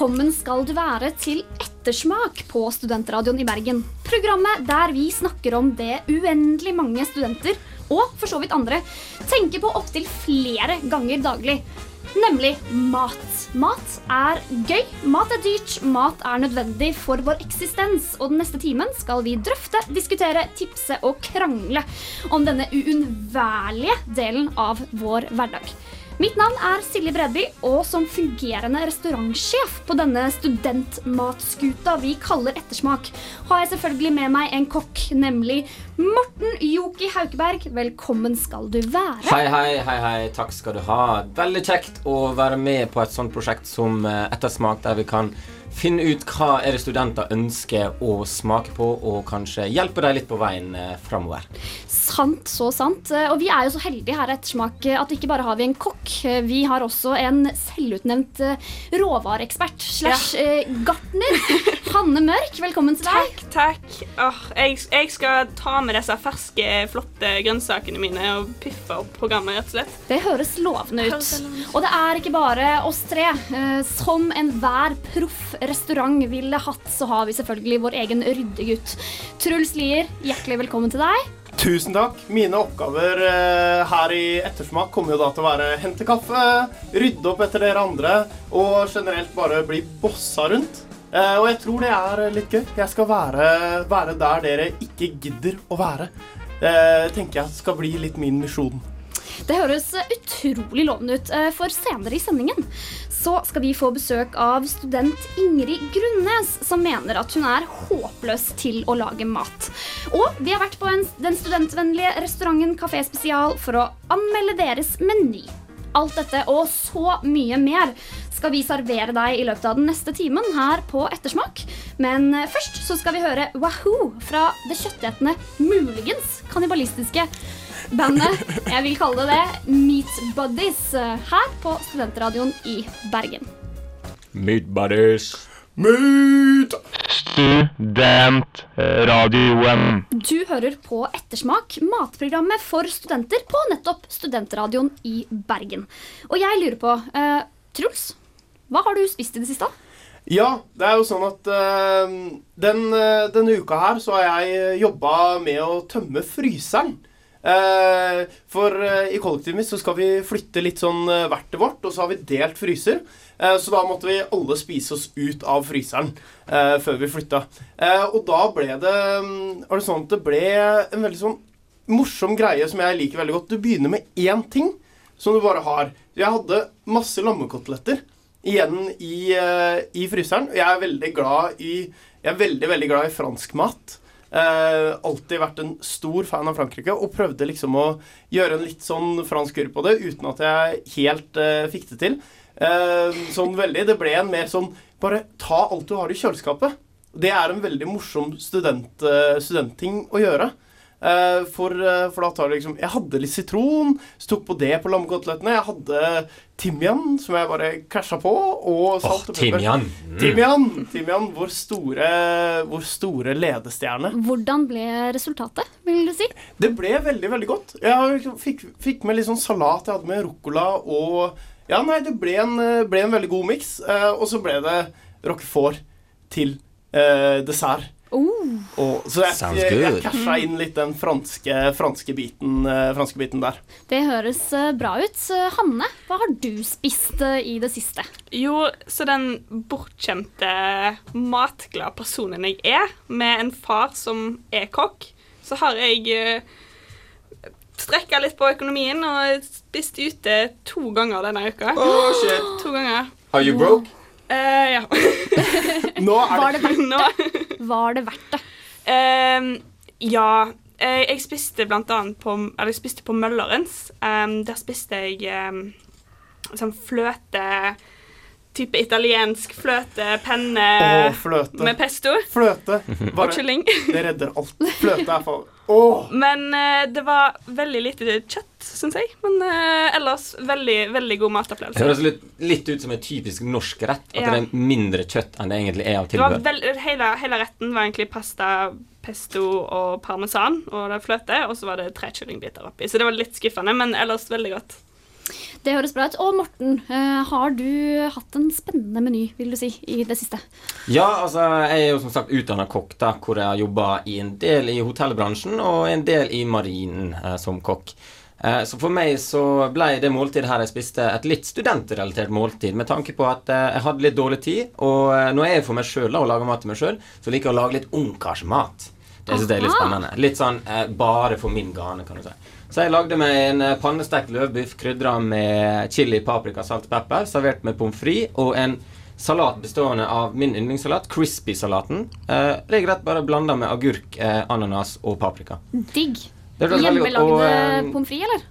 Velkommen skal du være til Ettersmak på Studentradioen i Bergen. Programmet der vi snakker om det uendelig mange studenter, og for så vidt andre, tenker på opptil flere ganger daglig. Nemlig mat. Mat er gøy, mat er dyrt, mat er nødvendig for vår eksistens. Og den neste timen skal vi drøfte, diskutere, tipse og krangle om denne uunnværlige delen av vår hverdag. Mitt navn er Silje Bredby, og som fungerende restaurantsjef på denne studentmatskuta vi kaller Ettersmak, har jeg selvfølgelig med meg en kokk, nemlig Morten Joki Haukeberg. Velkommen skal du være. Hei, hei, hei, hei. Takk skal du ha. Veldig kjekt å være med på et sånt prosjekt som eh, Ettersmak, der vi kan finne ut hva er det studenter ønsker å smake på, og kanskje hjelpe dem litt på veien eh, framover. Sant, så sant. Og vi er jo så heldige her i Ettersmak at ikke bare har vi en kokk, vi har også en selvutnevnt eh, råvareekspert slash gartner. Hanne Mørk, velkommen til deg. Takk, takk. Åh, jeg, jeg skal ta med disse ferske, flotte grønnsakene mine og piffe opp programmet, rett og slett. Det høres lovende ut. Høres lovende. Og det er ikke bare oss tre. Eh, Som enhver proff restaurant ville hatt, så har vi selvfølgelig vår egen ryddegutt. Truls Lier, hjertelig velkommen til deg. Tusen takk. Mine oppgaver eh, her i Ettersmak kommer jo da til å være hente kaffe, rydde opp etter dere andre og generelt bare bli bossa rundt. Eh, og jeg tror det er litt gøy. Jeg skal være, være der dere ikke gidder å være. Det tenker jeg skal bli litt min misjon. Det høres utrolig lovende ut. Eh, For senere i sendingen så skal vi få besøk av student Ingrid Grunnes, som mener at hun er håpløs til å lage mat. Og vi har vært på en, den studentvennlige restauranten Kafé Spesial for å anmelde deres meny. Alt dette og så mye mer skal vi servere deg i løpet av den neste timen her på Ettersmak. Men eh, først så skal vi høre Wahoo fra det kjøttetende, muligens kannibalistiske bandet, jeg vil kalle det det, Meat Buddies, eh, her på Studentradioen i Bergen. Meat buddies. Meat! Studentradioen. Du hører på Ettersmak, matprogrammet for studenter på nettopp Studentradioen i Bergen. Og jeg lurer på, uh, Truls, hva har du spist i det siste? Ja, det er jo sånn at eh, den, eh, denne uka her så har jeg jobba med å tømme fryseren. Uh, for uh, i kollektivet mitt så skal vi flytte litt sånn uh, hvert vårt, og så har vi delt fryser. Eh, så da måtte vi alle spise oss ut av fryseren eh, før vi flytta. Eh, og da ble det um, det sånn at det ble en veldig sånn morsom greie som jeg liker veldig godt. Du begynner med én ting som du bare har. Jeg hadde masse lammekoteletter igjen i, eh, i fryseren. Jeg er veldig glad i Jeg er veldig, veldig glad i fransk mat. Eh, alltid vært en stor fan av Frankrike og prøvde liksom å gjøre en litt sånn fransk kurv på det uten at jeg helt eh, fikk det til. Eh, sånn veldig. Det ble en mer sånn Bare ta alt du har i kjøleskapet. Det er en veldig morsom student, eh, studentting å gjøre. Eh, for, eh, for da tar du liksom Jeg hadde litt sitron, så tok på det på lammekotelettene. Jeg hadde timian, som jeg bare casha på, og salt oh, og pepper. timian. Mm. Timian, timian vår, store, vår store ledestjerne. Hvordan ble resultatet, vil du si? Det ble veldig, veldig godt. Jeg fikk, fikk med litt sånn salat. Jeg hadde med ruccola og Ja, nei, det ble en, ble en veldig god miks. Eh, og så ble det roquefort til eh, dessert. Oh, Og, så jeg, Sounds jeg, jeg casha inn litt den franske, franske, biten, eh, franske biten der. det høres eh, bra ut. Hanne, hva har du spist eh, i det siste? Jo, så den bortkjente, matglade personen jeg er, med en far som er kokk, så har jeg strekka litt på økonomien og spist ute to ganger denne uka. Oh, shit. To ganger. Are you broke? Eh, ja. Nå er Var det verdt Nå. det? Var det verdt det? Ehm, ja. eh, jeg spiste blant annet på Eller jeg spiste på Møllerens. Um, der spiste jeg um, sånn fløte type italiensk fløte, penne Åh, fløte. med pesto Fløte. og kylling. det redder alt. Fløte er for Åh! Men uh, det var veldig lite kjøtt, syns jeg. Men uh, ellers veldig, veldig god Det matopplevelse. høres litt, litt ut som en typisk norsk rett. At Ja. det er mindre kjøtt enn det egentlig er av Det tilbehør. vel, hele, hele retten var egentlig pasta, pesto og parmesan og det fløte, og så var det tre kyllingbiter oppi. Så det var litt skuffende, men ellers veldig godt. Det høres bra ut. Og Morten, eh, har du hatt en spennende meny, vil du si, i det siste? Ja, altså, jeg er jo som sagt utdanna kokk, da, hvor jeg har jobba en del i hotellbransjen og en del i marinen eh, som kokk. Eh, så for meg så ble det måltidet her jeg spiste, et litt studentrelatert måltid, med tanke på at eh, jeg hadde litt dårlig tid, og nå når jeg er for meg sjøl og lager mat til meg sjøl, så liker jeg å lage litt ungkarsmat. Det syns jeg er litt spennende. Litt sånn bare for min gane, kan du si. Så jeg lagde meg en eh, pannestekt løvbiff krydra med chili, paprika, salt og pepper, servert med pommes frites og en salat bestående av min yndlingssalat, crispy-salaten. Eh, regelrett bare blanda med agurk, eh, ananas og paprika. Digg. Hjemmelagde eh, pommes frites, eller?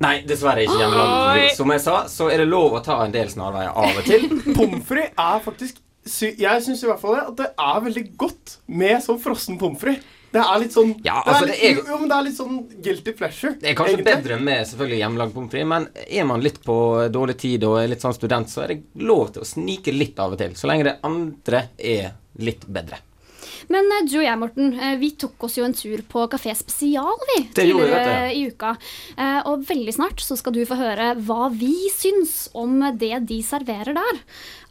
Nei, dessverre ikke hjemmelagd pommes frites. Som jeg sa, så er det lov å ta en del snarveier av og til. Pommes frites er faktisk sy Jeg syns i hvert fall det, at det er veldig godt med sånn frossen pommes frites. Det er litt sånn Ja, det altså, er litt, det er- jo, jo, men det er litt sånn guilty pleasure. Det er kanskje egentlig. bedre med selvfølgelig hjemmelagd pommes frites, men er man litt på dårlig tid og er litt sånn student, så er det lov til å snike litt av og til. Så lenge det andre er litt bedre. Men eh, du og jeg, Morten, eh, vi tok oss jo en tur på Kafé Spesial vi, Det tidligere i uka. Eh, Og veldig snart så skal du få høre hva vi syns om det de serverer der.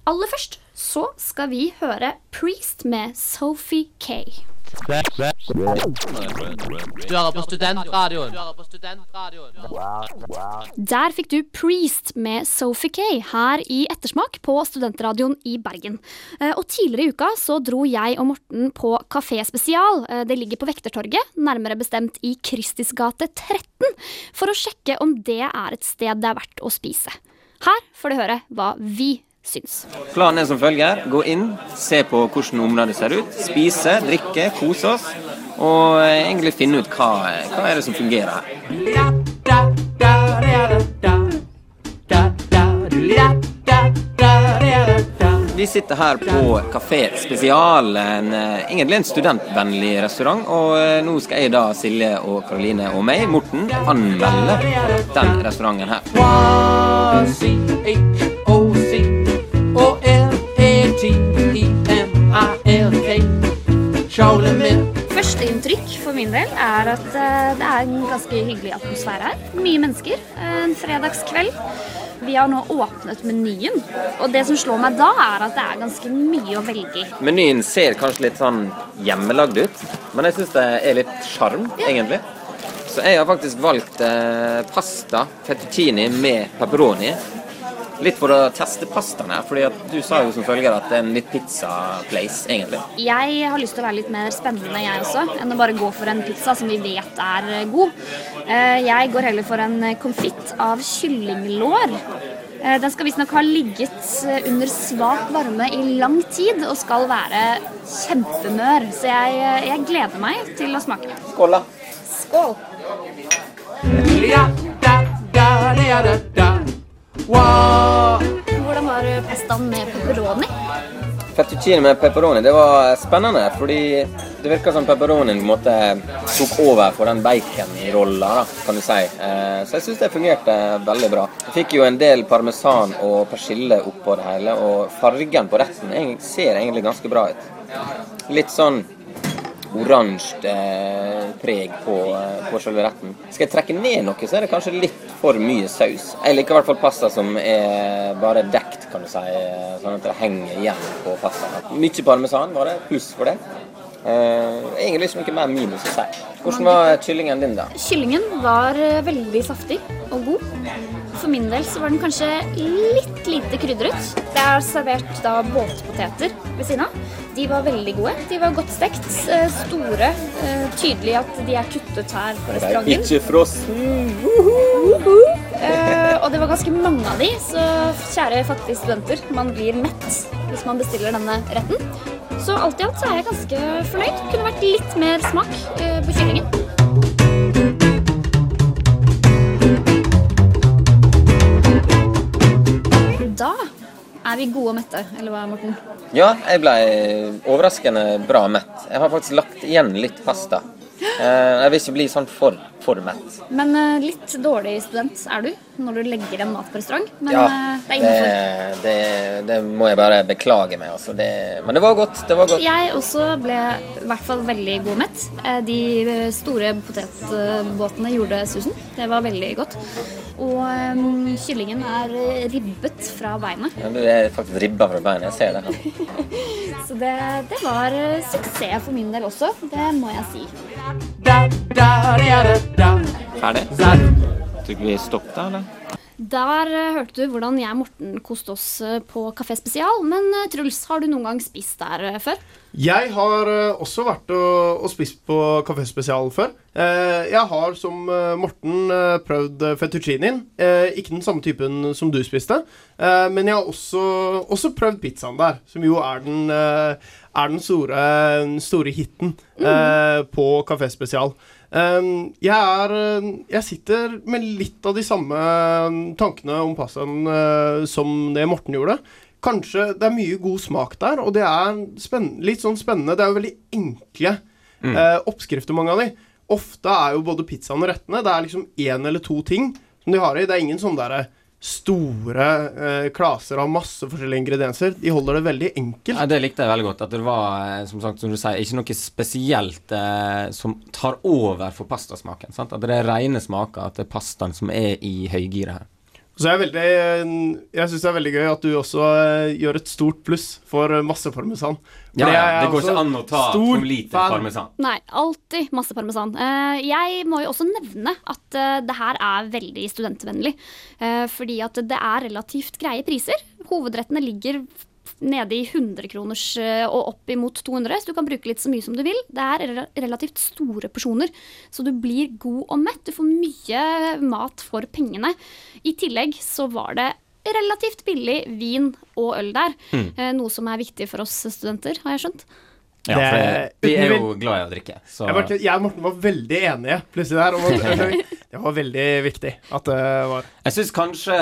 Aller først så skal vi høre Priest med Sophie Kay. Du hører på studentradioen. Der fikk du Priest med Sophie Kay her i Ettersmak på Studentradioen i Bergen. Eh, Og tidligere i uka så dro jeg og Morten på Kafé Spesial. Eh, Det ligger på Vektertorget, nærmere bestemt i Kristis gate 13, for å sjekke om det er et sted det er verdt å spise. Her får du høre hva vi syns. Planen er som følger. Gå inn, se på hvordan området ser ut. Spise, drikke, kose oss. Og eh, egentlig finne ut hva, hva er det som fungerer her. Vi sitter her på Kafé Spesial, en, eh, egentlig en studentvennlig restaurant. Og eh, nå skal jeg da, Silje og Karoline og meg, Morten, anmelde den restauranten her. Førsteinntrykk for min del er at eh, det er en ganske hyggelig atmosfære her. Mye mennesker. En fredagskveld. Vi har nå åpnet menyen, og det som slår meg da, er at det er ganske mye å velge i. Menyen ser kanskje litt sånn hjemmelagd ut, men jeg syns det er litt sjarm, egentlig. Så jeg har faktisk valgt eh, pasta fettuccini med pepperoni. Litt for å teste pastaen her, fordi at du sa jo som følger at det er en litt pizza-place, egentlig. Jeg har lyst til å være litt mer spennende, jeg også, enn å bare gå for en pizza som vi vet er eh, god. Eh, Jeg går heller for en konfitt av kyllinglår. Eh, Den skal visstnok ha ligget eh, under svak varme i lang tid og skal være kjempemør. Så jeg, eh, jeg gleder meg til å smake den. Skål, da. Skål! Hvordan var pastaen med pepperoni? Fettuccine med pepperoni, det var spennende, fordi det virka som pepperonien tok over for den baconrolla, kan du si. Eh, Så jeg syns det fungerte veldig bra. Jeg fikk jo en del parmesan og persille oppå det hele, og fargen på retten ser egentlig ganske bra ut. Litt sånn oransje eh, preg på, eh, på selve retten. Skal jeg trekke ned noe, så er det kanskje litt for mye saus. Jeg liker i hvert fall pasta som er bare dekt, kan du si, eh, sånn at det henger igjen på pastaen. Mye parmesan var det, pluss for det. Uh, egentlig ikke noe mer minus å si. Hvordan var kyllingen din, da? Kyllingen var veldig saftig og god. For min del så var den kanskje litt lite krydret. Det er servert da båtpoteter ved siden av. De var veldig gode. De var godt stekt. eh, Store. eh, Tydelig at de er kuttet her på restauranten. Det er Ikke frossen. Eh, og det var ganske mange av de, så kjære fattige studenter, man blir mett hvis man bestiller denne retten. Så alt i alt så er jeg ganske fornøyd. Kunne vært litt mer smak eh, på kyllingen. Da Er vi gode og mette, eller hva, Morten? Ja, jeg ble overraskende bra mett. Jeg har faktisk lagt igjen litt pasta. Eh, Jeg vil ikke bli sånn for, for mett. Men uh, litt dårlig student er du når du legger en mat på restaurant. Men Ja, uh, det er det, innenfor. det, det må jeg bare beklage meg. Altså. Det, men det var godt. Det var godt. Jeg også ble i hvert fall veldig god mett. Eh, De store potetbåtene gjorde susen. Det var veldig godt. Og um, kyllingen er ribbet fra beinet. Ja, Du er faktisk ribba fra beinet. Jeg ser det her. Så det, det var suksess for min del også. Det må jeg si. Ferdig? Tror ikke vi stopper der, eller? Der eh, hørte du hvordan jeg og Morten koste oss eh, på Kafé Spesial. Men eh, Truls, har du noen gang spist der før? Jeg har også vært og, og spist på Kafé Spesial før. Eh, jeg har som Morten prøvd eh, fettuccinien. Ikke den samme typen som du spiste. Eh, men jeg har også, også prøvd pizzaen der, som jo er den, er den store, den store hiten mm. på Kafé Spesial. Eh, jeg, er, eh, jeg sitter med litt av de samme eh, tankene om pastaen eh, som det Morten gjorde. Kanskje det er mye god smak der, og det er litt sånn spennende. Det er jo veldig enkle mm. oppskrifter, mange av de. Ofte er jo både pizzaen og rettene Det er liksom én eller to ting som de har i. Det er ingen sånn der store eh, klaser av masse forskjellige ingredienser. De holder det veldig enkelt. Ja, det likte jeg veldig godt. At det var eh, som sagt, som du sier, ikke noe spesielt eh, som tar over for pastasmaken. Sant? At det er rene smaker. At det er pastaen som er i høygiret her. Så jeg, er veldig, jeg syns det er veldig gøy at du også eh, gjør et stort pluss for eh, masse parmesan. For Ja, ja, det går ikke an å ta for lite fan. parmesan. Nei, alltid masse parmesan. Eh, jeg må jo også nevne at eh, det her er veldig studentvennlig. Eh, fordi at det er relativt greie priser. Hovedrettene ligger nede i 100-kroners eh, og opp imot 200, så du kan bruke litt så mye som du vil. Det er relativt store porsjoner, så du blir god og mett. Du får mye mat for pengene. I tillegg så var det relativt billig vin og øl der. mm. Noe som er viktig for oss studenter, har jeg skjønt. Ja, for vi er jo glad i å drikke. Så Jeg, var, jeg og Morten var veldig enige plutselig der. Om at, det var veldig viktig at det var Jeg syns kanskje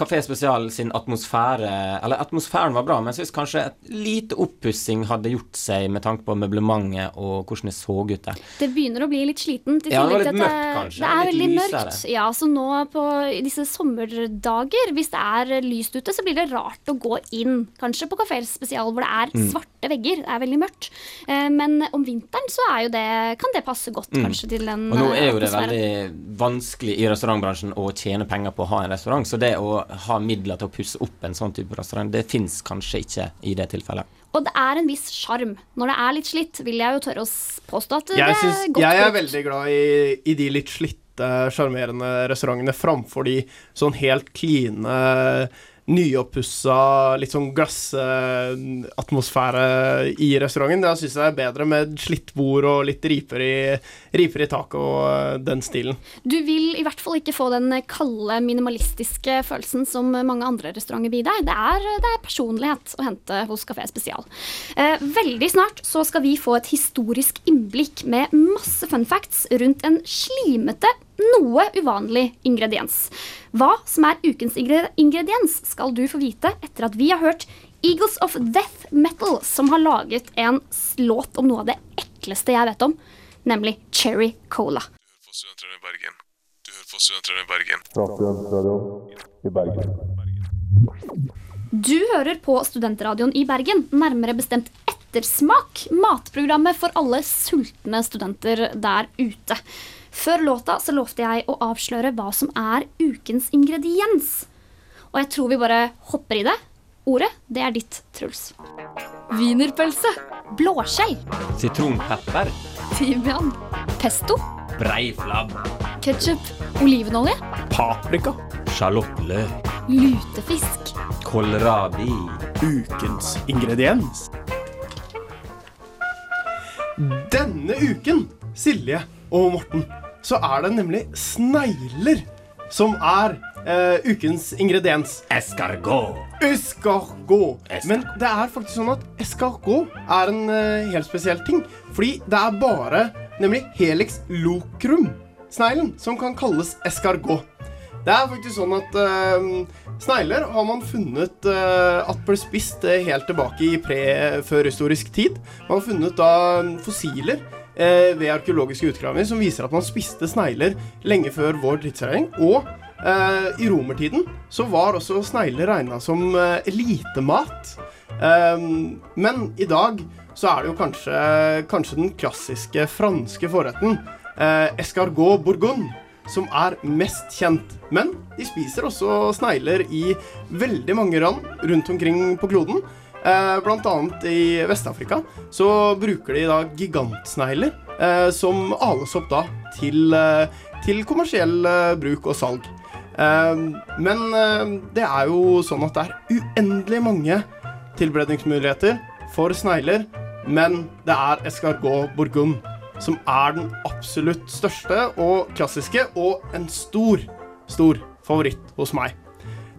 Kafé Spesial sin atmosfære Eller atmosfæren var bra, men jeg syns kanskje et lite oppussing hadde gjort seg med tanke på møblementet og hvordan det så ut der. Det begynner å bli litt slitent. Ja, det var litt mørkt, kanskje. Det er veldig mørkt. Ja, så nå på disse sommerdager, hvis det er lyst ute, så blir det rart å gå inn. Kanskje på Kafé Spesial hvor det er Mm. svarte vegger. Det er veldig mørkt. Eh, Men om vinteren så er jo det, kan det passe godt kanskje til den atmosfæren. Og nå er jo det veldig vanskelig i restaurantbransjen å tjene penger på å ha en restaurant, så det å ha midler til å pusse opp en sånn type restaurant, det fins kanskje ikke i det tilfellet. Og det er en viss sjarm. Når det er litt slitt, vil jeg jo tørre å påstå at det Jeg, er synes, godt jeg er brukt. veldig glad i, i de litt slitte, sjarmerende restaurantene framfor de sånn helt kline, nyoppussa, litt sånn glassatmosfære i restauranten. Det syns jeg er bedre med slitt bord og litt riper i, riper i taket og eh, den stilen. Du vil i hvert fall ikke få den kalde, minimalistiske følelsen som mange andre restauranter byr deg. Det er, det er personlighet å hente hos Kafé Spesial. Eh, veldig snart så skal vi få et historisk innblikk med masse fun facts rundt en slimete, noe uvanlig ingrediens. Hva som er ukens ingrediens, skal du få vite etter at vi har hørt Eagles of Death Metal, som har laget en låt om noe av det ekleste jeg vet om, nemlig Cherry Cola. Du hører på Studentradioen i Bergen. Du hører på Studentradioen i Bergen. Du hører på Studentradioen i Bergen, nærmere bestemt Ettersmak, matprogrammet for alle sultne studenter der ute. Før låta så lovte jeg å avsløre hva som er ukens ingrediens. Og jeg tror vi bare hopper i det. Ordet, det er ditt, Truls. Wienerpølse. Blåskjell. Sitronpepper, Timian. Pesto. breiflabb, Ketsjup. Olivenolje. Paprika. sjalottløk, Lutefisk. kålrabi Ukens ingrediens. Denne uken, Silje og Morten, så er det nemlig snegler som er eh, ukens ingrediens. Escargot. Escargot. Escargot. Men det er faktisk sånn at escargot er en eh, helt spesiell ting. Fordi det er bare nemlig Helix locrum, sneglen, som kan kalles escargot. Det er faktisk sånn at eh, snegler har man funnet eh, at ble spist eh, helt tilbake i pre-førhistorisk tid. Man har funnet da fossiler eh, ved arkeologiske utgravinger som viser at man spiste snegler lenge før vår tidsregning. Og eh, i romertiden så var også snegler regna som eh, elitemat. Eh, men i dag så er det jo kanskje, kanskje den klassiske franske forretten, eh, escargot bourgogne, som er mest kjent. Men de spiser også snegler i veldig mange rand rundt omkring på kloden. Eh, blant annet i Vest-Afrika så bruker de da gigantsnegler eh, som ales opp da til, eh, til kommersiell eh, bruk og salg. Eh, men det er jo sånn at det er uendelig mange tilberedningsmuligheter for snegler, men det er escargot bourgogne som er den absolutt største og klassiske, og en stor, stor favoritt hos meg.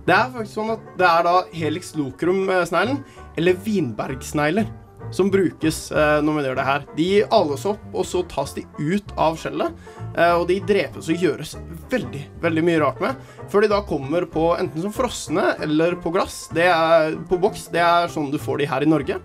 Det er faktisk sånn at det er da Helix locrum-sneglen, eller vinbergsnegler, som brukes eh, når man gjør det her. De ales opp, og så tas de ut av skjellet. Eh, og de drepes og gjøres veldig, veldig mye rart med. Før de da kommer på enten som frosne eller på glass. Det er på boks. Det er sånn du får de her i Norge.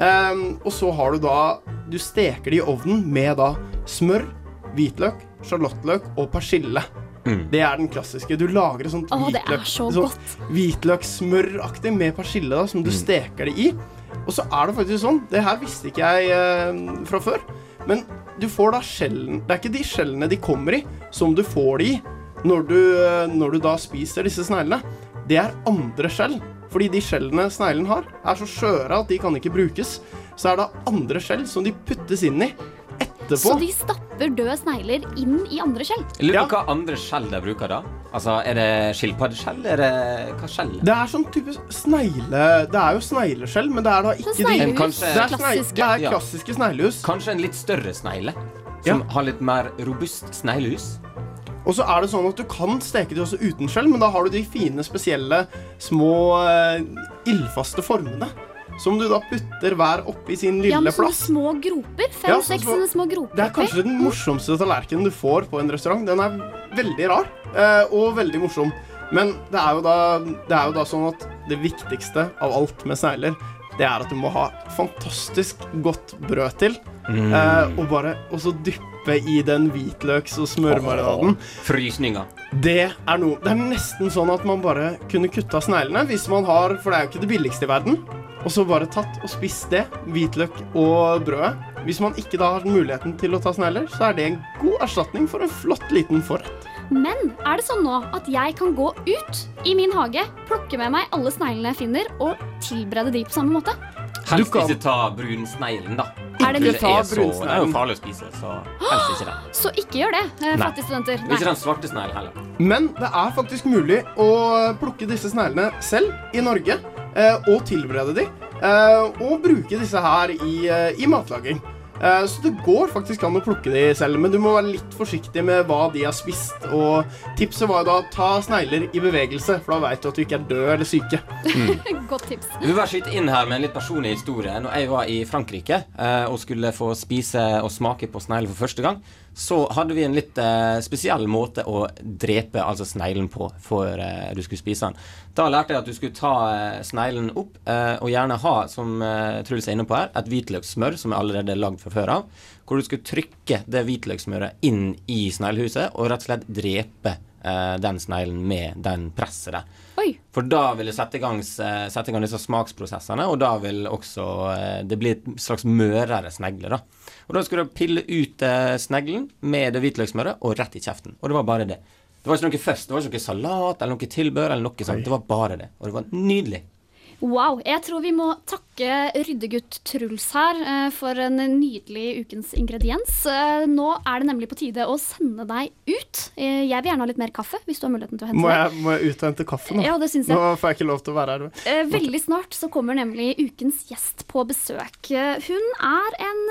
Eh, og så har du da Du steker de i ovnen med da smør, hvitløk, sjalottløk og persille. Det er den klassiske. Du lager et sånt Å, det så sånn hvitløkssmøraktig med persille da, som du steker det i. Og så er det faktisk sånn, det her visste ikke jeg eh, fra før, men du får da skjellen Det er ikke de skjellene de kommer i, som du får de i når du, eh, når du da spiser disse sneglene. Det er andre skjell. Fordi de skjellene sneglen har, er så skjøre at de kan ikke brukes. Så er det andre skjell som de puttes inn i etterpå. Så de stapper døde snegler inn i andre skjell. Jeg lurer Ja. på hva andre skjell de bruker da? Altså, Er det skilpaddeskjell? Er det hva skjell? Det er sånn type snegle... Det er jo snegleskjell, men det er da ikke de kanskje- Det er, klassiske. det er Ja. klassiske sneglehus. Kanskje en litt større snegle? Som har litt mer robust sneglehus? Og så er det sånn at du kan steke de også uten skjell, men da har du de fine, spesielle, små, eh, ildfaste formene. Som du da putter hver oppi sin lille Ja, med sånne plass. små groper. Ja, Fem-seks sånn små- små groper Det er kanskje den morsomste tallerkenen du får på en restaurant. Den er veldig rar eh, og veldig morsom. Men det er, jo da, det er jo da sånn at det viktigste av alt med snegler, det er at du må ha fantastisk godt brød til. Eh, og bare og så dyppe i den hvitløks- og smørmarinaden. Frysninga. Det er noe Det er nesten sånn at man bare kunne kutta sneglene hvis man har For det er jo ikke det billigste i verden. Og så bare tatt og spist det, hvitløk og brødet. Hvis man ikke da har muligheten til å ta snegler, så er det en god erstatning for en flott liten forrett. Men er det sånn nå at jeg kan gå ut i min hage, plukke med meg alle sneglene jeg finner, og tilberede de på samme måte? Helst kan- ikke ta brunsneglen, da. Er det det, er så, det er jo farlig å spise, så helst ikke det. Så ikke gjør det, eh, fattige studenter. Nei. Ikke den svarte sneglen heller. Men det er faktisk mulig å plukke disse sneglene selv i Norge, og tilberede de, eh, og bruke disse her i, eh, i matlaging. Eh, Så det går faktisk an å plukke de selv, men du må være litt forsiktig med hva de har spist. Og tipset var jo da ta snegler i bevegelse, for da veit du at du ikke er død eller syke. Godt tips. Vi vil skyte inn her med en litt personlig historie. Når jeg var i Frankrike eh, og skulle få spise og smake på snegler for første gang, så hadde vi en litt eh, spesiell måte å drepe altså sneglen på før eh, du skulle spise den. Da lærte jeg at du skulle ta eh, sneglen opp, eh, og gjerne ha, som eh, Truls er inne på her, et hvitløkssmør som er allerede lagd fra før av. Hvor du skulle trykke det hvitløkssmøret inn i sneglehuset og rett og slett drepe eh, den sneglen med den presset der. Oi. For da vil det sette i gang, sette i gang disse smaksprosessene, og da vil også eh, det bli et slags mørere snegle. da. Og da skulle du pille ut eh, sneglen med det hvitløkssmøret og rett i kjeften. Og det var bare det. Det var ikke noe først, det var ikke noe salat eller noe tilbør eller noe sånt. Det var bare det. Og det var nydelig. Wow. Jeg tror vi må takke ryddegutt Truls her eh, for en nydelig ukens ingrediens. Eh, Nå er det nemlig på tide å sende deg ut. Eh, Jeg vil gjerne ha litt mer kaffe, hvis du har muligheten til å hente Må det. jeg, må jeg ut og hente kaffe nå? Ja, det synes jeg. Nå får jeg ikke lov til å være her. Veldig snart så kommer nemlig ukens gjest på besøk. Hun er en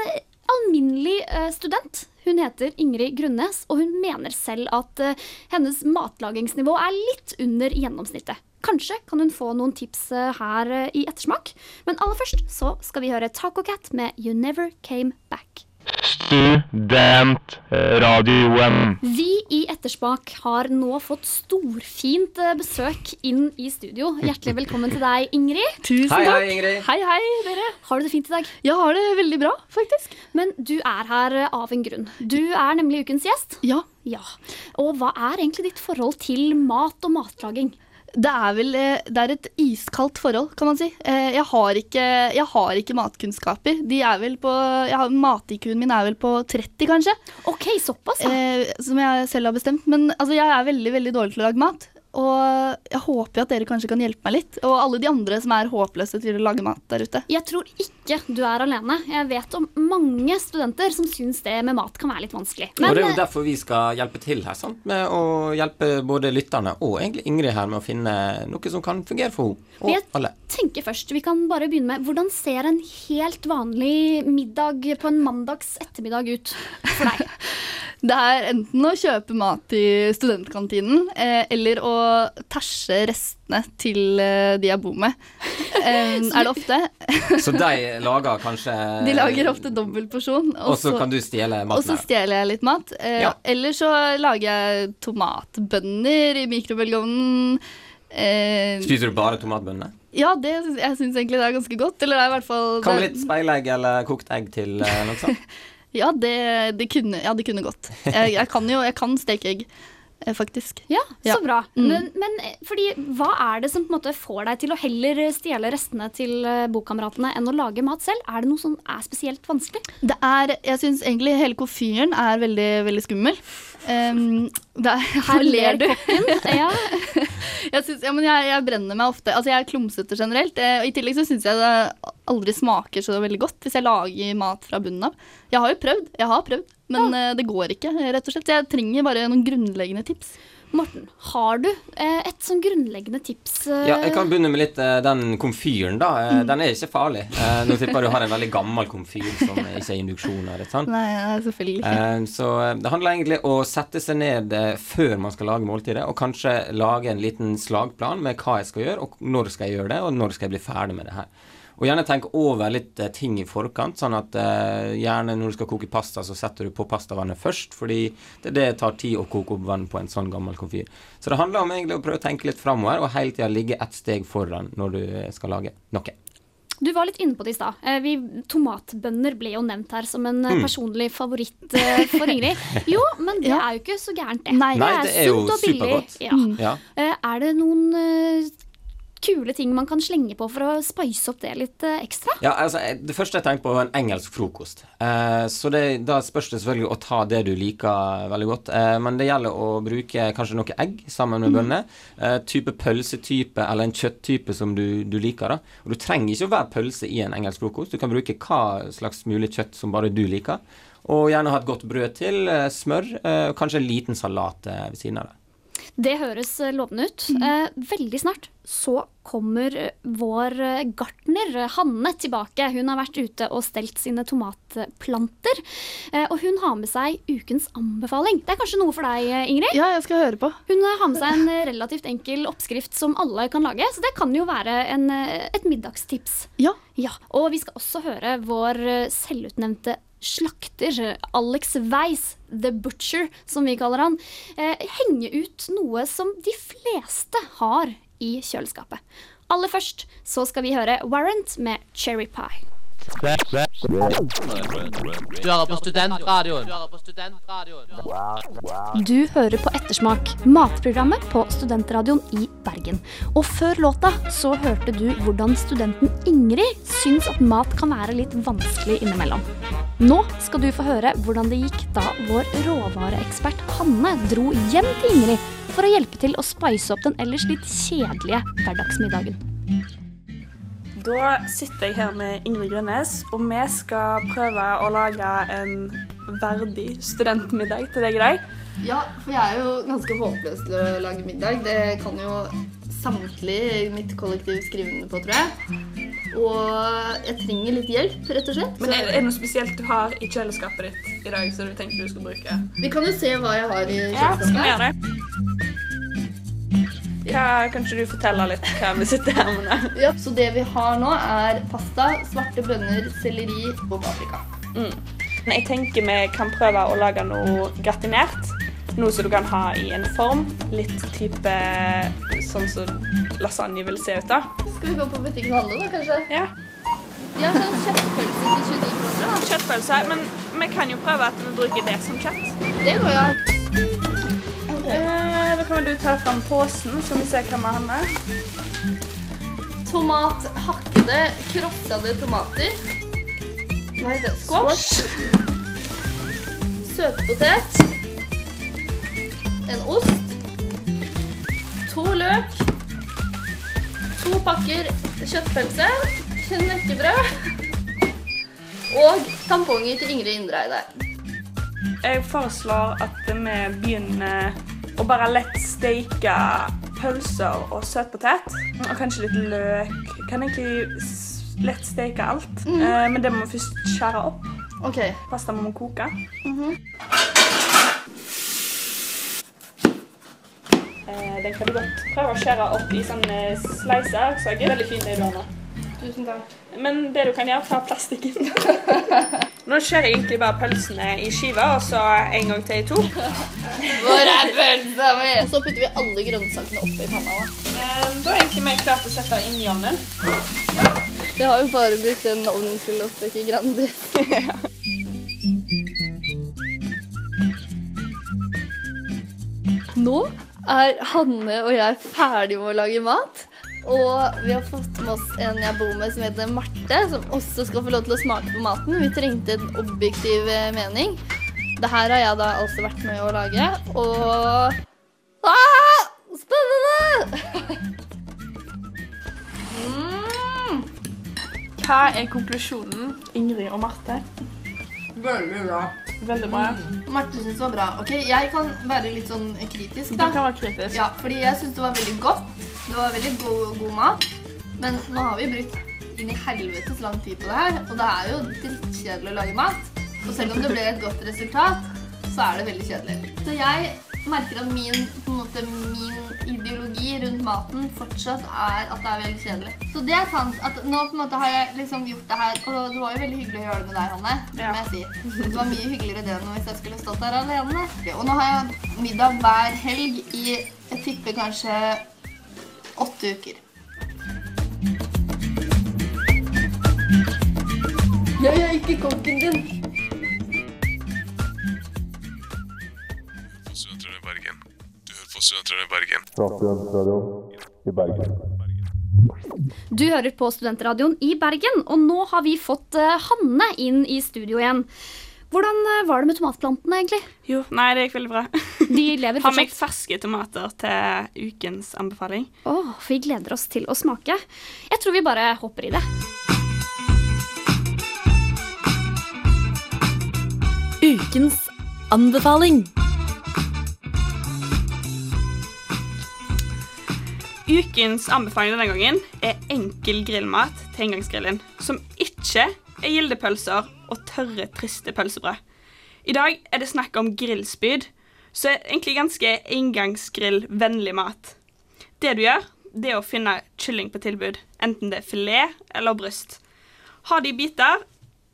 alminnelig eh, student. Hun heter Ingrid Grunnes, og hun mener selv at eh, hennes matlagingsnivå er litt under gjennomsnittet. Kanskje kan hun få noen tips eh, her i ettersmak. Men aller først så skal vi høre Taco Cat med You Never Came Back. Studentradioen. Vi i Etterspak har nå fått storfint eh, besøk inn i studio. Hjertelig velkommen til deg, Ingrid. Tusen Hei, hei, takk. Ingrid. Hei, hei, dere. Har du det fint i dag? Jeg har det veldig bra, faktisk. Men du er her eh, av en grunn. Du er nemlig ukens gjest. Ja. Ja. Og hva er egentlig ditt forhold til mat og matlaging? Det er vel eh, det er et iskaldt forhold, kan man si. Eh, Jeg har ikke, jeg har ikke matkunnskaper. De er vel på, har- Mat-IQ-en min er vel på 30, kanskje. Ok, såpass, ja. Eh, som jeg selv har bestemt. Men altså, jeg er veldig veldig dårlig til å lage mat. Og jeg håper at dere kanskje kan hjelpe meg litt. Og alle de andre som er håpløse til å lage mat der ute. Jeg tror ikke du er alene. Jeg vet om mange studenter som syns det med mat kan være litt vanskelig. og det er eh, jo derfor vi skal hjelpe til her, sant? med å hjelpe både lytterne og egentlig Ingrid her med å finne noe som kan fungere for henne og Jeg alle. tenker først, Vi kan bare begynne med hvordan ser en helt vanlig middag på en mandags ettermiddag ut for deg? Det er enten å kjøpe mat i studentkantinen, eh, eller å tæsje restene til eh, de jeg bor med. Eh, er det ofte. Så de lager kanskje De lager ofte dobbel porsjon. Og så kan du stjele maten? og så stjeler jeg litt mat. Eh, Ja. Eller så lager jeg tomatbønner i mikrobølgeovnen. Eh, Spiser du bare tomatbønner? ja, det, syns- jeg syns egentlig det er ganske godt. Eller det er i hvert fall Kan med litt speilegg eller kokt egg til eh, noe sånt? Ja, det, det kunne, ja, det kunne gått. Jeg, jeg kan jo jeg kan steke egg, faktisk. Ja, Ja. så bra. Mm. Men, men eh, fordi, hva er det som på en måte får deg til å heller stjele restene til eh, bokkameratene enn å lage mat selv? Er det noe som er spesielt vanskelig? Det er, jeg syns egentlig hele komfyren er veldig, veldig skummel. Um, det er, Her ler du. Ja. Jeg, synes, ja, men jeg, jeg brenner meg ofte. Altså, jeg er klumsete generelt. Eh, og I tillegg så syns jeg det aldri smaker så veldig godt hvis jeg lager mat fra bunnen av. Jeg har jo prøvd, jeg har prøvd, men eh, det går ikke, rett og slett. Så jeg trenger bare noen grunnleggende tips. Morten, har du eh, et sånn grunnleggende tips? eh, Ja, jeg kan begynne med litt den komfyren, da. Mm. Den er ikke farlig. Nå tipper jeg du har en veldig gammel komfyr som ikke er induksjoner. Ikke sant? Nei, nei, selvfølgelig. Eh, Så det handler egentlig om å sette seg ned før man skal lage måltidet, og kanskje lage en liten slagplan med hva jeg skal gjøre, og når skal jeg gjøre det, og når skal jeg bli ferdig med det her. Og gjerne tenk over litt eh, ting i forkant, sånn at eh, gjerne når du skal koke pasta, så setter du på pastavannet først, fordi det, det tar tid å koke opp vann på en sånn gammel komfyr. Så det handler om egentlig å prøve å tenke litt framover, og hele tida ligge ett steg foran når du eh, skal lage noe. Du var litt inne på det i stad. Eh, Tomatbønner ble jo nevnt her som en eh, Mm. personlig favoritt for Ingrid. Jo, men det Ja. er jo ikke så gærent, det. Nei. Nei, det er jo sunt og billig. Ja. Mm. Ja. Er det noen kule ting man kan slenge på for å spice opp det litt eh, ekstra? Ja, altså, Det første jeg tenkte på, var en engelsk frokost. Eh, så det, da spørs det selvfølgelig å ta det du liker veldig godt. Eh, men det gjelder å bruke kanskje noe egg sammen med bønner. Eh, type pølsetype eller en kjøtttype som du, du liker. da. Og Du trenger ikke å være pølse i en engelsk frokost. Du kan bruke hva slags mulig kjøtt som bare du liker. Og gjerne ha et godt brød til, eh, smør, eh, og kanskje en liten salat ved siden av det. Det høres eh, lovende ut. Mm. veldig snart så kommer eh, vår eh, gartner eh, Hanne tilbake. Hun har vært ute og stelt sine tomatplanter. Eh, og hun har med seg ukens anbefaling. Det er kanskje noe for deg, eh, Ingrid? Ja, jeg skal høre på. Hun eh, har med seg en eh, relativt enkel oppskrift som alle kan lage, så det kan jo være en, eh, et middagstips. Ja. Ja, Og vi skal også høre vår selvutnevnte selvutnevnte slakter, Alex Weiss, The Butcher, som vi kaller han, eh, henge ut noe som de fleste har i kjøleskapet. Aller først så skal vi høre Warrant med Cherry Pie. Du hører på Studentradioen. Du hører på Ettersmak, matprogrammet på Studentradioen i Bergen. Og før låta så hørte du hvordan studenten Ingrid syns at mat kan være litt vanskelig innimellom. Nå skal du få høre hvordan det gikk da vår råvareekspert Hanne dro hjem til Ingrid for å hjelpe til å spice opp den ellers litt kjedelige hverdagsmiddagen. Da sitter jeg her med Ingrid Grønnes, og vi skal prøve å lage en verdig studentmiddag til deg i dag. Ja, for jeg er jo ganske håpløs til å lage middag. Det kan jo samtlige i mitt kollektiv skrive under på, tror jeg. Og jeg trenger litt hjelp, rett og slett. Men er det noe spesielt du har i kjøleskapet ditt i dag som du tenkte du skulle bruke? vi kan jo se hva jeg har i Ja, skal vi gjøre det? Hva, kan du forteller litt hva vi sitter her med nå? Ja, så det vi har nå, er pasta, svarte bønner, selleri og paprika. Mm. Jeg tenker vi kan prøve å lage noe gratinert. Noe som du kan ha i en form. Litt type sånn som lasagne vil se ut da. Skal vi gå på butikken og handle, da, kanskje? Ja. Vi har sånn kjøttpølse til 29 kroner. Kjøttpølse. Men vi kan jo prøve at vi bruker det som kjøtt. Det går jo an. Eh, da kan du ta fram posen, så vi ser hva vi har med. Tomat, hakkede, krossede tomater. Nei, det er Squash. Søtpotet. En ost. To løk. To pakker kjøttpølse. Knekkebrød. Og tamponger til Ingrid Indreide. Jeg foreslår at vi begynner å bare lett steike pølser og søtpotet. Og kanskje litt løk. Kan egentlig lett steike alt. Eh, men det må vi først skjære opp. OK. Pasta må vi koke. Eh, den kan du godt prøve å skjære opp i sånne slicer. Så er er veldig fin det du har nå. Tusen takk. Men det du kan gjøre, ta plastikken. Nå skjærer jeg egentlig bare pølsene i skiver, og så en gang til i to. Hvor er pølsa mi? Og så putter vi alle grønnsakene oppi panna. da. Eh, Da er egentlig vi klart å sette inn i ovnen. Vi har jo bare brukt en ovn til å steke Grandi. Nå er Hanne og jeg ferdig med å lage mat. Og vi har fått med oss en jeg bor med som heter Marte, som også skal få lov til å smake på maten. Vi trengte en objektiv eh, mening. Det her har jeg da altså vært med å lage, og ah! Spennende! mm. Hva er konklusjonen, Ingrid og Marte? Veldig bra. Veldig bra. Marte syns det var bra. Ok, Jeg kan være litt sånn kritisk, Du kan være kritisk. Ja, fordi jeg syns det var veldig godt. Det var veldig god, god mat. Men nå har vi brukt inn i helvetes lang tid på det her, og det er jo drittkjedelig å lage mat. Og selv om det ble et godt resultat, så er det veldig kjedelig. Så jeg merker at min, måte, min ideologi rundt maten fortsatt er at det er veldig kjedelig. Så det er sant at nå på en måte har jeg liksom gjort det her, og det var jo veldig hyggelig å gjøre det med deg, Hanne. Det må jeg si. Det var mye hyggeligere det enn hvis jeg skulle stått der alene. Og nå har jeg middag hver helg i jeg tipper kanskje åtte uker. Jeg er ikke kokken din. Studentradioen i Bergen. Du hører på Studentradioen i Bergen. Studentradioen i Bergen. Du hører på Studentradioen i Bergen, og nå har vi fått eh, Hanne inn i studio igjen. Hvordan eh, var det med tomatplantene, egentlig? Jo, nei, det gikk veldig bra. De lever fortsatt. Har meg ferske tomater til ukens anbefaling. Åh, for vi gleder oss til å smake. Jeg tror vi bare hopper i det. Ukens anbefaling. Ukens anbefaling denne gangen er enkel grillmat til engangsgrillen, som ikke er gildepølser og tørre, triste pølsebrød. I dag er det snakk om grillspyd, så er egentlig ganske engangsgrillvennlig mat. Det du gjør, det er å finne kylling på tilbud, enten det er filet eller bryst. Ha det i biter,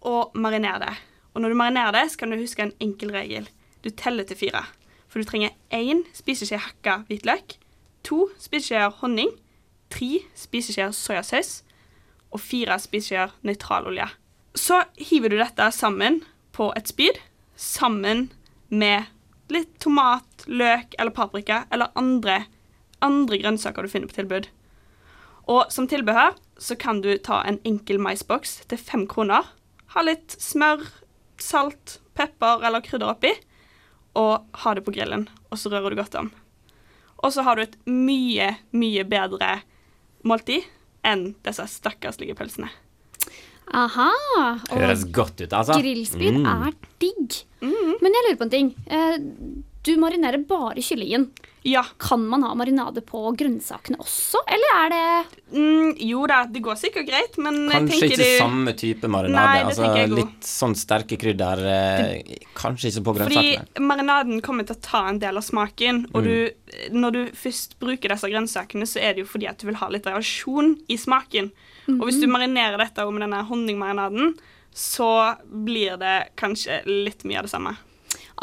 og mariner det. Og når du marinerer det, så kan du huske en enkel regel. Du teller til fire. For du trenger én spiseskje hakka hvitløk, to spiseskjeer honning, tre spiseskjeer soyasaus og fire spiseskjeer nøytralolje. Så hiver du dette sammen på et spyd, sammen med litt tomat, løk eller paprika eller andre, andre grønnsaker du finner på tilbud. Og som tilbehør så kan du ta en enkel maisboks til fem kroner. Ha litt smør, salt, pepper eller krydder oppi, og ha det på grillen. Og så rører du godt om. Og så har du et mye, mye bedre måltid enn disse stakkarslige pølsene. Aha. Og Høres godt ut, altså. grillspyd Mm. er digg. Men jeg lurer på en ting. Eh, Du marinerer bare kyllingen. Ja. Kan man ha marinade på grønnsakene også, eller er det Mm, jo da, det går sikkert greit, men Kanskje ikke det samme type marinade. Nei, altså, litt sånn sterke krydder. det... kanskje ikke på grønnsakene. Fordi marinaden kommer til å ta en del av smaken. Og Mm. du, når du først bruker disse grønnsakene, så er det jo fordi at du vil ha litt variasjon i smaken. Og hvis du marinerer dette med denne honningmarinaden, så blir det kanskje litt mye av det samme.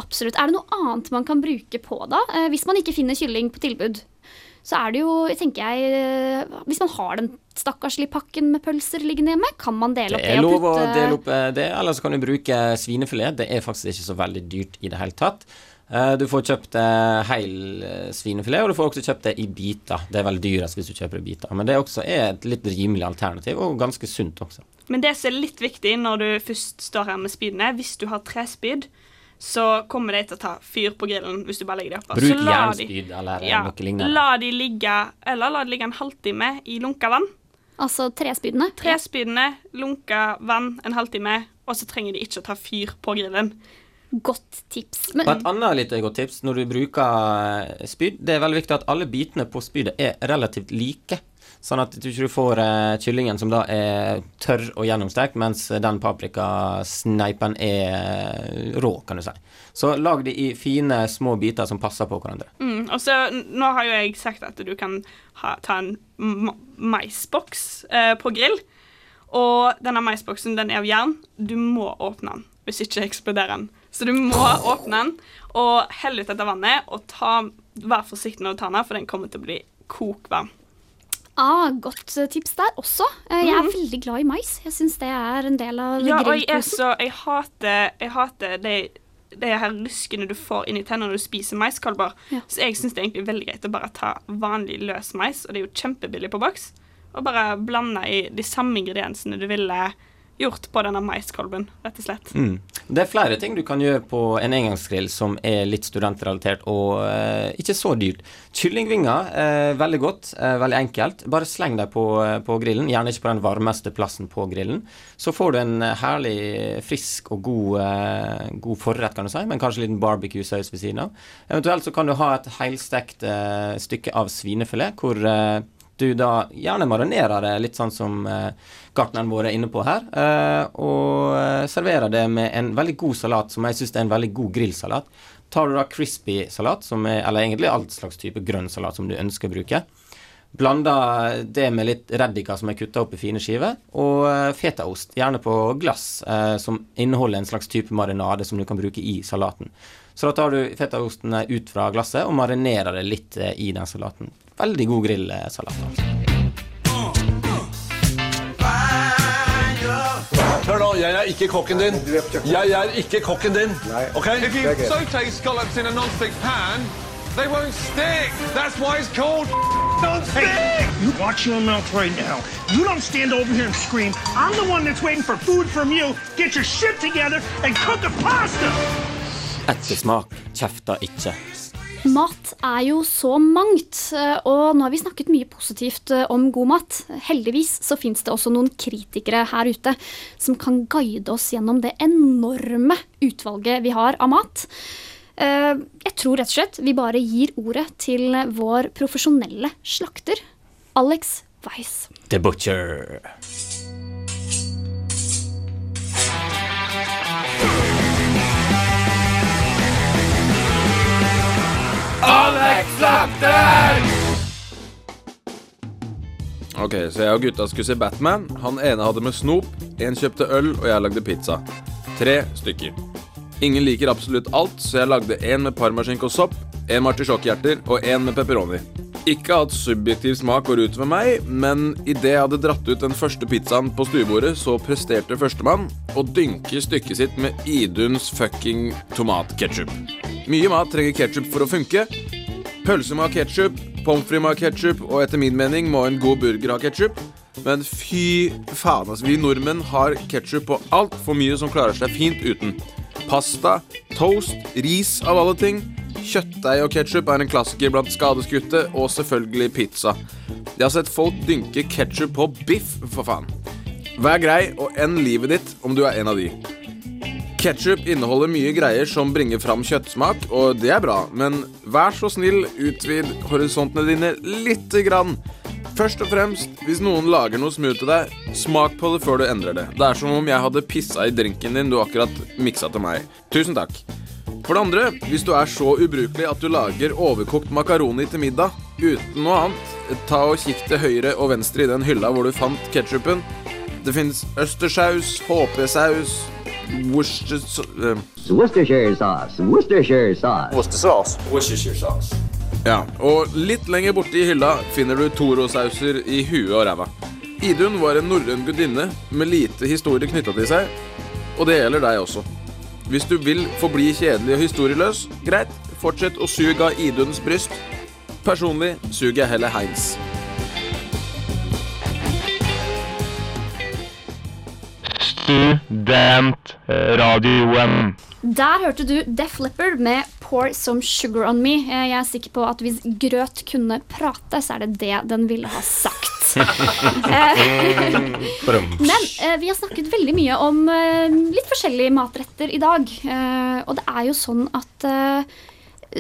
Absolutt. Er det noe annet man kan bruke på da? Eh, hvis man ikke finner kylling på tilbud, så er det jo, tenker jeg eh, Hvis man har den stakkarslige pakken med pølser liggende hjemme, kan man dele opp det Det er lov å dele opp eh, det, eller så kan du bruke svinefilet. Det er faktisk ikke så veldig dyrt i det hele tatt. Eh, Du får kjøpt hel heil eh, svinefilet, og du får også kjøpt det i biter. Det er veldig dyrest hvis du kjøper det i biter, men det er også er et litt rimelig alternativ, og ganske sunt også. Men det som er litt viktig når du først står her med spydene, hvis du har trespyd, så kommer de til å ta fyr på grillen hvis du bare legger dem oppå. Bruk jernspyd eller ja, noe lignende. La de ligge, eller la de ligge en halvtime i lunka vann. Altså trespydene. Trespydene, lunka vann en halvtime, og så trenger de ikke å ta fyr på grillen. Godt tips. Og et annet litt godt tips når du bruker eh, spyd, det er veldig viktig at alle bitene på spydet er relativt like. Sånn at du ikke får eh, kyllingen som da er tørr og gjennomstekt, mens den paprikasneipen er eh, rå, kan du si. Så lag de i fine, små biter som passer på hverandre. Mm, og så, Nå har jo jeg sagt at du kan ha, ta en ma maisboks eh, på grill. Og denne maisboksen den er av jern. Du må åpne den, hvis ikke eksploderer den. Så du må åpne den og helle ut dette vannet, og ta, vær forsiktig når du tar den, for den kommer til å bli kokvarm. Ah, godt eh, tips der også. Eh, Jeg er mm. veldig glad i mais. Jeg syns det er en del av Ja, og jeg så Jeg hater, jeg hater de, de her ruskene du får inni tennene når du spiser maiskolber. Ja. Så jeg syns det er egentlig veldig greit å bare ta vanlig løs mais, og det er jo kjempebillig på boks, og bare blande i de samme ingrediensene du ville gjort på denne maiskolben, rett og slett. Mm. Det er flere ting du kan gjøre på en engangsgrill som er litt studentrelatert og eh, ikke så dyrt. Kyllingvinger, eh, veldig godt, eh, veldig enkelt. Bare sleng dem på, eh, på grillen, gjerne ikke på den varmeste plassen på grillen. Så får du en eh, herlig frisk og god, eh, god forrett, kan du si, men kanskje en liten barbecue-saus ved siden av. Eventuelt så kan du ha et helstekt stykke av svinefilet hvor du da gjerne marinerer det litt sånn som eh, gartneren vår er inne på her, eh, og eh, serverer det med en veldig god salat, som jeg syns er en veldig god grillsalat. Tar du da crispy salat, er, eller egentlig alt slags type grønn salat som du ønsker å bruke. Blander det med litt reddika som er kutta opp i fine skiver, og fetaost, gjerne på glass, eh, som inneholder en slags type marinade som du kan bruke i salaten. Så da tar du fetaosten ut fra glasset og marinerer det litt i den salaten. Veldig god grillsalat. Altså. Hør nå, jeg er ikke kokken din. Jeg er ikke kokken din. OK? If you saute scallops in a non-stick pan, they won't stick. That's why it's called non-stick. You watch your mouth right now. You don't stand over here and scream. I'm the one that's waiting for food from you. Get your shit together and cook a pasta. Ettersmak kjefter ikke. Mat er jo så mangt, eh, og nå har vi snakket mye positivt eh, om god mat. Heldigvis så fins det også noen kritikere her ute som kan guide oss gjennom det enorme utvalget vi har av mat. Eh, Jeg tror rett og slett vi bare gir ordet til vår profesjonelle slakter, Alex Weiss. The Butcher. Alex Slakter! Ok, så jeg og gutta skulle se Batman. Han ene hadde med snop, en kjøpte øl, og jeg lagde pizza. Tre stykker. Ingen liker absolutt alt, så jeg lagde en med parmaskinke og sopp, en med artisjokkhjerter og en med pepperoni. Ikke at subjektiv smak går ut ved meg, men idet jeg hadde dratt ut den første pizzaen på stuebordet, så presterte førstemann å dynke stykket sitt med Iduns fucking tomatketchup. Mye mat trenger ketsjup for å funke. Pølse må ha ketsjup, pommes frites må ha ketsjup, og etter min mening må en god burger ha ketsjup. Men fy faen, altså. Vi nordmenn har ketsjup på altfor mye som klarer seg fint uten. Pasta, toast, ris av alle ting. Kjøttdeig og ketsjup er en klassiker blant skadeskutte, og selvfølgelig pizza. Jeg har sett folk dynke ketsjup på biff, for faen. Vær grei og end livet ditt om du er en av de. Ketchup inneholder mye greier som bringer fram kjøttsmak, og det er bra, men vær så snill, utvid horisontene dine lite grann. Først og fremst, hvis noen lager noe smooth til deg, smak på det før du endrer det. Det er som om jeg hadde pissa i drinken din du akkurat miksa til meg. Tusen takk. For det andre, hvis du er så ubrukelig at du lager overkokt makaroni til middag uten noe annet, ta og kikk til høyre og venstre i den hylla hvor du fant ketsjupen. Det fins østersaus, HP-saus, Worcestershire Worcestershire sauce. Worcestershire sauce. Worcestershire sauce. Ja, og litt lenger borte i hylla finner du Toro-sauser i huet og ræva. Idun var en norrøn gudinne med lite historie knytta til seg, og det gjelder deg også. Hvis du vil forbli kjedelig og historieløs, greit, fortsett å suge av Iduns bryst. Personlig suger jeg heller Heinz. Studentradioen. Der hørte du Def Leppard med 'Pour Some Sugar On Me'. Eh, Jeg er sikker på at hvis grøt kunne prate, så er det det den ville ha sagt. Eh, Men eh, vi har snakket veldig mye om eh, litt forskjellige matretter i dag. Eh, og det er jo sånn at eh,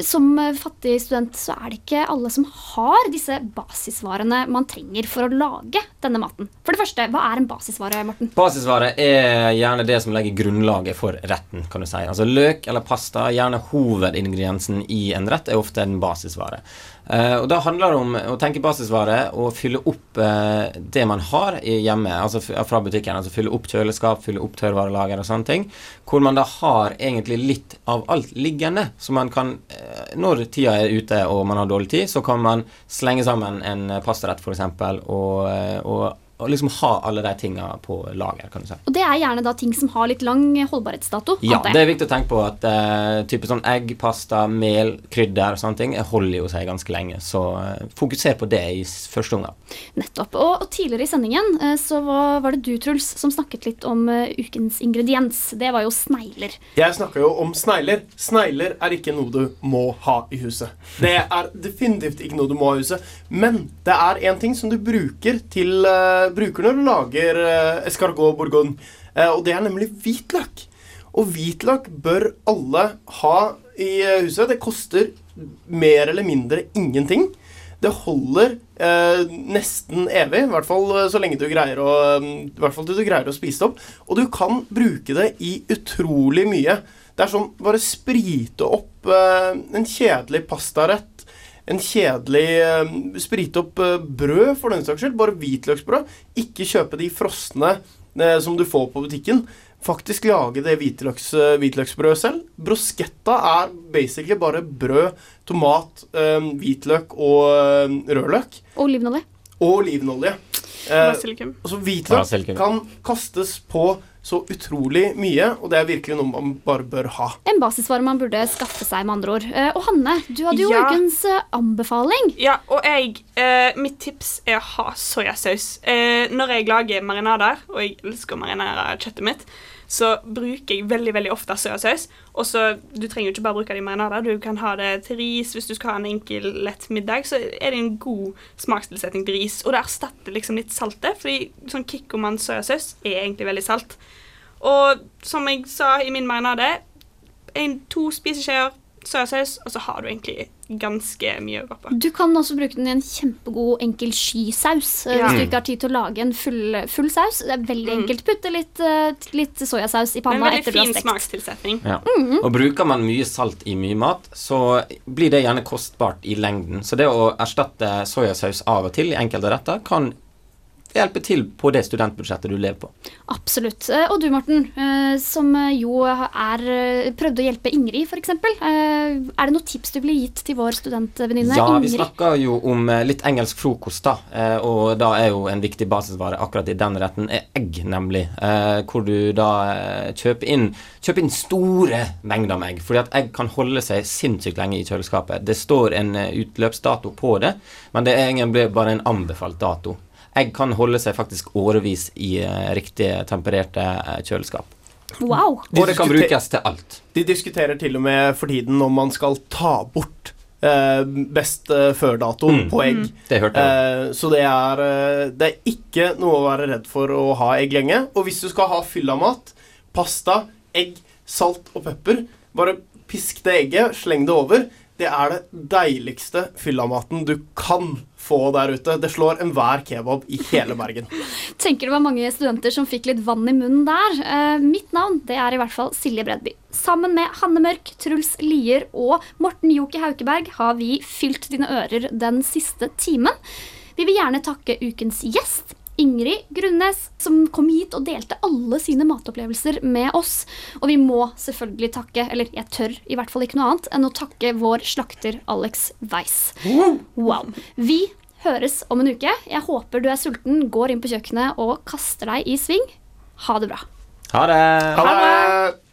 som eh, fattig student så er det ikke alle som har disse basisvarene man trenger for å lage denne maten. For det første, hva er en basisvare, Morten? Basisvare er gjerne det som legger grunnlaget for retten. kan du si. Altså Løk eller pasta, gjerne hovedingrediensen i en rett, er ofte en basisvare. Eh, og Da handler det om å tenke basisvare og fylle opp uh, det man har hjemme, altså fra butikken. altså Fylle opp kjøleskap, fylle opp tørrvarelager og sånne ting. Hvor man da har egentlig litt av alt liggende. Så man kan, uh, når tida er ute og man har dårlig tid, så kan man slenge sammen en eh, pastarett f.eks. Og, eh, og, og liksom ha alle de tinga på lager, kan du si. Og det er gjerne da ting som har litt lang holdbarhetsdato. Ja, det er viktig å tenke på at uh, type sånn egg, pasta, mel, krydder og sånne ting eh, holder jo seg ganske lenge. Så uh, fokuser på det i første omgang. Nettopp. Og, og tidligere i sendingen uh, så var, var det du, Truls, som snakket litt om ukens ingrediens. Det var jo snegler. Jeg snakka jo om snegler. Snegler er ikke noe du må ha i huset. Det er definitivt ikke noe du må ha i huset. Men det er én ting som du bruker, til, eh, bruker når du lager uh, escargot bourgogne. Eh, og det er nemlig hvitløk. Og hvitløk bør alle ha i eh, huset. Det koster mer eller mindre ingenting. Det holder eh, nesten evig, i hvert fall eh, så lenge du greier å mm, I hvert fall du greier å spise det opp. Og du kan bruke det i utrolig mye. Det er sånn bare sprite opp eh, en kjedelig pastarett. En kjedelig eh, Sprite opp eh, brød, for den saks skyld. Bare hvitløksbrød. Ikke kjøpe de frosne eh, som du får på butikken. Faktisk lage det hvitløks, hvitløksbrødet selv. Bruschetta er basically bare brød, tomat, hvitløk og rødløk. Og olivenolje. Og olivenolje. Eh, Basilikum. altså hvitløk Basilikum. kan kastes på så utrolig mye, og det er virkelig noe man bare bør ha. En basisvare man burde skaffe seg, med andre ord. Eh, og Hanne, du hadde jo Ja. ukens eh, anbefaling. Ja, og jeg eh, Mitt tips er å ha soyasaus. Eh, når jeg lager marinader, og jeg elsker å marinere kjøttet mitt, så bruker jeg veldig veldig ofte soyasaus. Og så, Du trenger jo ikke bare bruke det i marinader. Du kan ha det til ris hvis du skal ha en enkel, lett middag. Så er det en god smakstilsetning til ris. Og det erstatter liksom litt saltet, fordi sånn Kikkoman soyasaus er egentlig veldig salt. Og som jeg sa i min marinade, en, to spiseskjeer soyasaus, og så har du egentlig ganske mye å. Du kan også bruke den i en kjempegod enkel skysaus. eh, Ja. Hvis du ikke har tid til å lage en full, full saus. Det er veldig enkelt. Putte litt, eh, litt soyasaus i panna veldig etter du har fin stekt. smakstilsetning. Ja. Og bruker man mye salt i mye mat, så blir det gjerne kostbart i lengden. Så det å erstatte soyasaus av og til i enkelte retter kan hjelpe til på det studentbudsjettet du lever på. Absolutt. Eh, Og du, Morten, eh, som jo er eh, prøvde å hjelpe Ingrid, f.eks. Er det noen tips du ville gitt til vår studentvenninne Ja, vi snakker jo om litt engelsk frokost, da. Og da er jo en viktig basisvare akkurat i den retten er egg, nemlig. Hvor du da kjøper inn, kjøper inn store mengder med egg. Fordi at egg kan holde seg sinnssykt lenge i kjøleskapet. Det står en utløpsdato på det, men det er egentlig bare en anbefalt dato. Egg kan holde seg faktisk årevis i eh, riktig tempererte eh, kjøleskap. Wow. Og det kan brukes til alt. De diskuterer til og med for tiden om man skal ta bort eh, best eh, før-datoen Mm. på egg. Mm. Det hørte jeg. Eh, så det er, eh, det er ikke noe å være redd for å ha egg lenge. Og hvis du skal ha fyllamat, pasta, egg, salt og pepper, bare pisk det egget, sleng det over. Det er det deiligste fyllamaten du kan få der ute. Det slår enhver kebab i hele Bergen. Tenker det var mange studenter som fikk litt vann i munnen der. Eh, mitt navn det er i hvert fall Silje Bredby. Sammen med Hanne Mørk, Truls Lier og Morten Joke Haukeberg har vi fylt dine ører den siste timen. Vi vil gjerne takke ukens gjest. Ingrid Grunnes, som kom hit og delte alle sine matopplevelser med oss. Og vi må selvfølgelig takke, eller jeg tør i hvert fall ikke noe annet enn å takke vår slakter Alex Weiss. Wow. Vi høres om en uke. Jeg håper du er sulten, går inn på kjøkkenet og kaster deg i sving. Ha det bra. Ha det. Ha det.